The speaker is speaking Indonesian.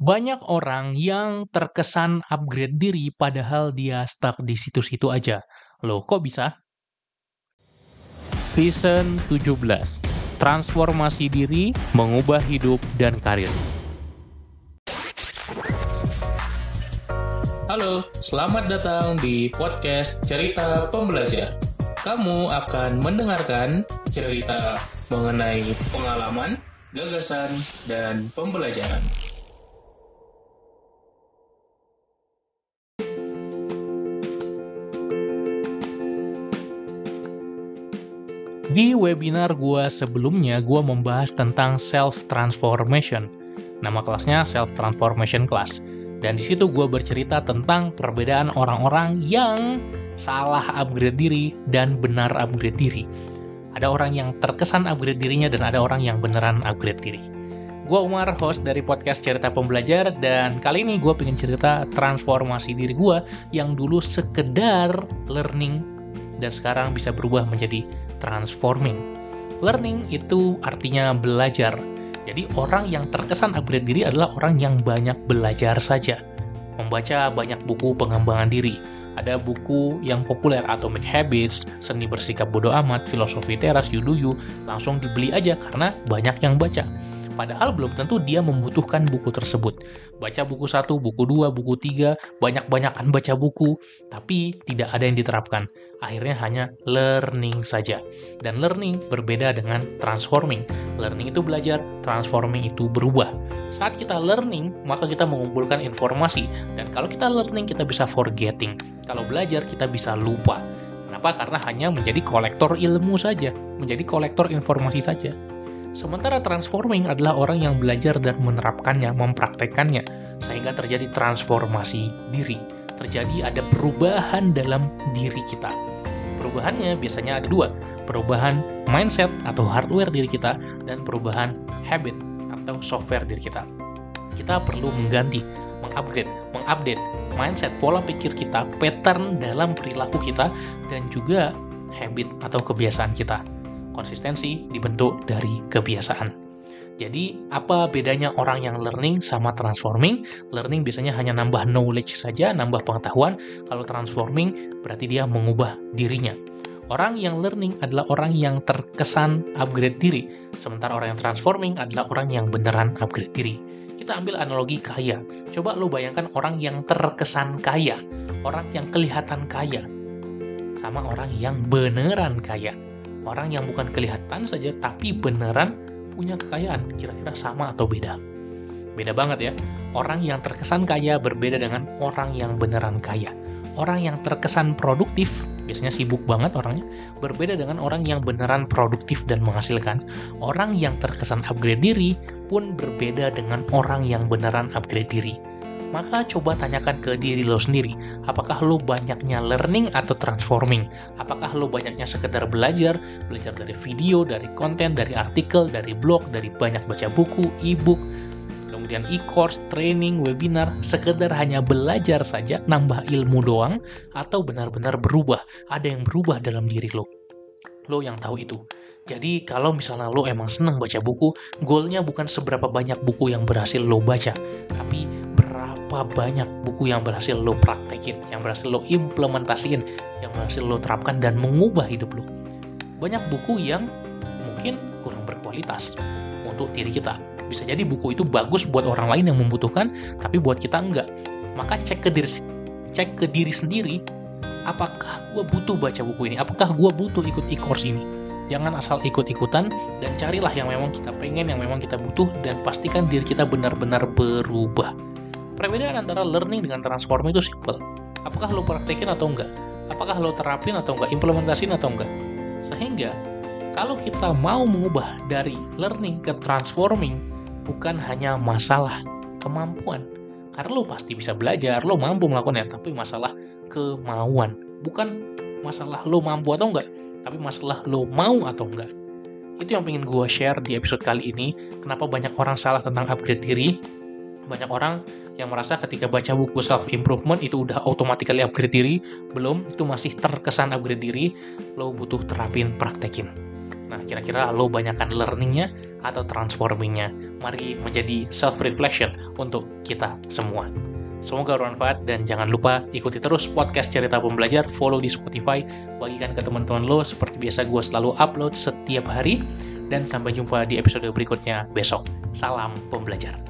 Banyak orang yang terkesan upgrade diri padahal dia stuck di situ-situ aja. Loh, kok bisa? Vision 17. Transformasi diri, mengubah hidup dan karir. Halo, selamat datang di podcast Cerita Pembelajar. Kamu akan mendengarkan cerita mengenai pengalaman, gagasan, dan pembelajaran. Di webinar gue sebelumnya, gue membahas tentang self-transformation. Nama kelasnya Self-Transformation Class. Dan di situ gue bercerita tentang perbedaan orang-orang yang salah upgrade diri dan benar upgrade diri. Ada orang yang terkesan upgrade dirinya dan ada orang yang beneran upgrade diri. Gue Umar, host dari podcast Cerita Pembelajar, dan kali ini gue pengen cerita transformasi diri gue yang dulu sekedar learning dan sekarang bisa berubah menjadi transforming. Learning itu artinya belajar, jadi orang yang terkesan upgrade diri adalah orang yang banyak belajar saja. Membaca banyak buku pengembangan diri. Ada buku yang populer Atomic Habits, Seni Bersikap Bodoh Amat, Filosofi Teras, Yuduyu, langsung dibeli aja karena banyak yang baca. Padahal belum tentu dia membutuhkan buku tersebut. Baca buku satu, buku dua, buku tiga, banyak-banyakan baca buku, tapi tidak ada yang diterapkan. Akhirnya hanya learning saja. Dan learning berbeda dengan transforming. Learning itu belajar, transforming itu berubah. Saat kita learning, maka kita mengumpulkan informasi. Dan kalau kita learning, kita bisa forgetting. Kalau belajar, kita bisa lupa. Kenapa? Karena hanya menjadi kolektor ilmu saja, menjadi kolektor informasi saja. Sementara transforming adalah orang yang belajar dan menerapkannya, mempraktekannya, sehingga terjadi transformasi diri. Terjadi ada perubahan dalam diri kita. Perubahannya biasanya ada dua, perubahan mindset atau hardware diri kita, dan perubahan habit atau software diri kita. Kita perlu mengganti, mengupgrade, mengupdate mindset, pola pikir kita, pattern dalam perilaku kita, dan juga habit atau kebiasaan kita konsistensi dibentuk dari kebiasaan. Jadi, apa bedanya orang yang learning sama transforming? Learning biasanya hanya nambah knowledge saja, nambah pengetahuan. Kalau transforming, berarti dia mengubah dirinya. Orang yang learning adalah orang yang terkesan upgrade diri, sementara orang yang transforming adalah orang yang beneran upgrade diri. Kita ambil analogi kaya. Coba lo bayangkan orang yang terkesan kaya, orang yang kelihatan kaya, sama orang yang beneran kaya. Orang yang bukan kelihatan saja tapi beneran punya kekayaan. Kira-kira sama atau beda? Beda banget ya. Orang yang terkesan kaya berbeda dengan orang yang beneran kaya. Orang yang terkesan produktif biasanya sibuk banget orangnya. Berbeda dengan orang yang beneran produktif dan menghasilkan. Orang yang terkesan upgrade diri pun berbeda dengan orang yang beneran upgrade diri. Maka coba tanyakan ke diri lo sendiri, apakah lo banyaknya learning atau transforming? Apakah lo banyaknya sekedar belajar, belajar dari video, dari konten, dari artikel, dari blog, dari banyak baca buku, e-book, kemudian e-course, training, webinar, sekedar hanya belajar saja, nambah ilmu doang, atau benar-benar berubah, ada yang berubah dalam diri lo. Lo yang tahu itu. Jadi kalau misalnya lo emang seneng baca buku, goalnya bukan seberapa banyak buku yang berhasil lo baca, tapi berapa banyak buku yang berhasil lo praktekin, yang berhasil lo implementasiin, yang berhasil lo terapkan dan mengubah hidup lo. Banyak buku yang mungkin kurang berkualitas untuk diri kita. Bisa jadi buku itu bagus buat orang lain yang membutuhkan, tapi buat kita enggak. Maka cek ke diri, cek ke diri sendiri, apakah gue butuh baca buku ini? Apakah gue butuh ikut e-course ini? Jangan asal ikut-ikutan dan carilah yang memang kita pengen, yang memang kita butuh, dan pastikan diri kita benar-benar berubah. Perbedaan antara learning dengan transform itu simple. Apakah lo praktekin atau enggak? Apakah lo terapin atau enggak? Implementasiin atau enggak? Sehingga kalau kita mau mengubah dari learning ke transforming bukan hanya masalah kemampuan. Karena lo pasti bisa belajar, lo mampu melakukannya, tapi masalah kemauan. Bukan masalah lo mampu atau enggak, tapi masalah lo mau atau enggak. Itu yang pengen gue share di episode kali ini. Kenapa banyak orang salah tentang upgrade diri, banyak orang yang merasa ketika baca buku self improvement itu udah automatically upgrade diri, belum, itu masih terkesan upgrade diri, lo butuh terapin, praktekin. Nah, kira-kira lo banyakkan learningnya atau transformingnya? Mari menjadi self-reflection untuk kita semua. Semoga bermanfaat dan jangan lupa ikuti terus podcast Cerita Pembelajar, follow di Spotify, bagikan ke teman-teman lo. Seperti biasa gue selalu upload setiap hari dan sampai jumpa di episode berikutnya besok. Salam pembelajar.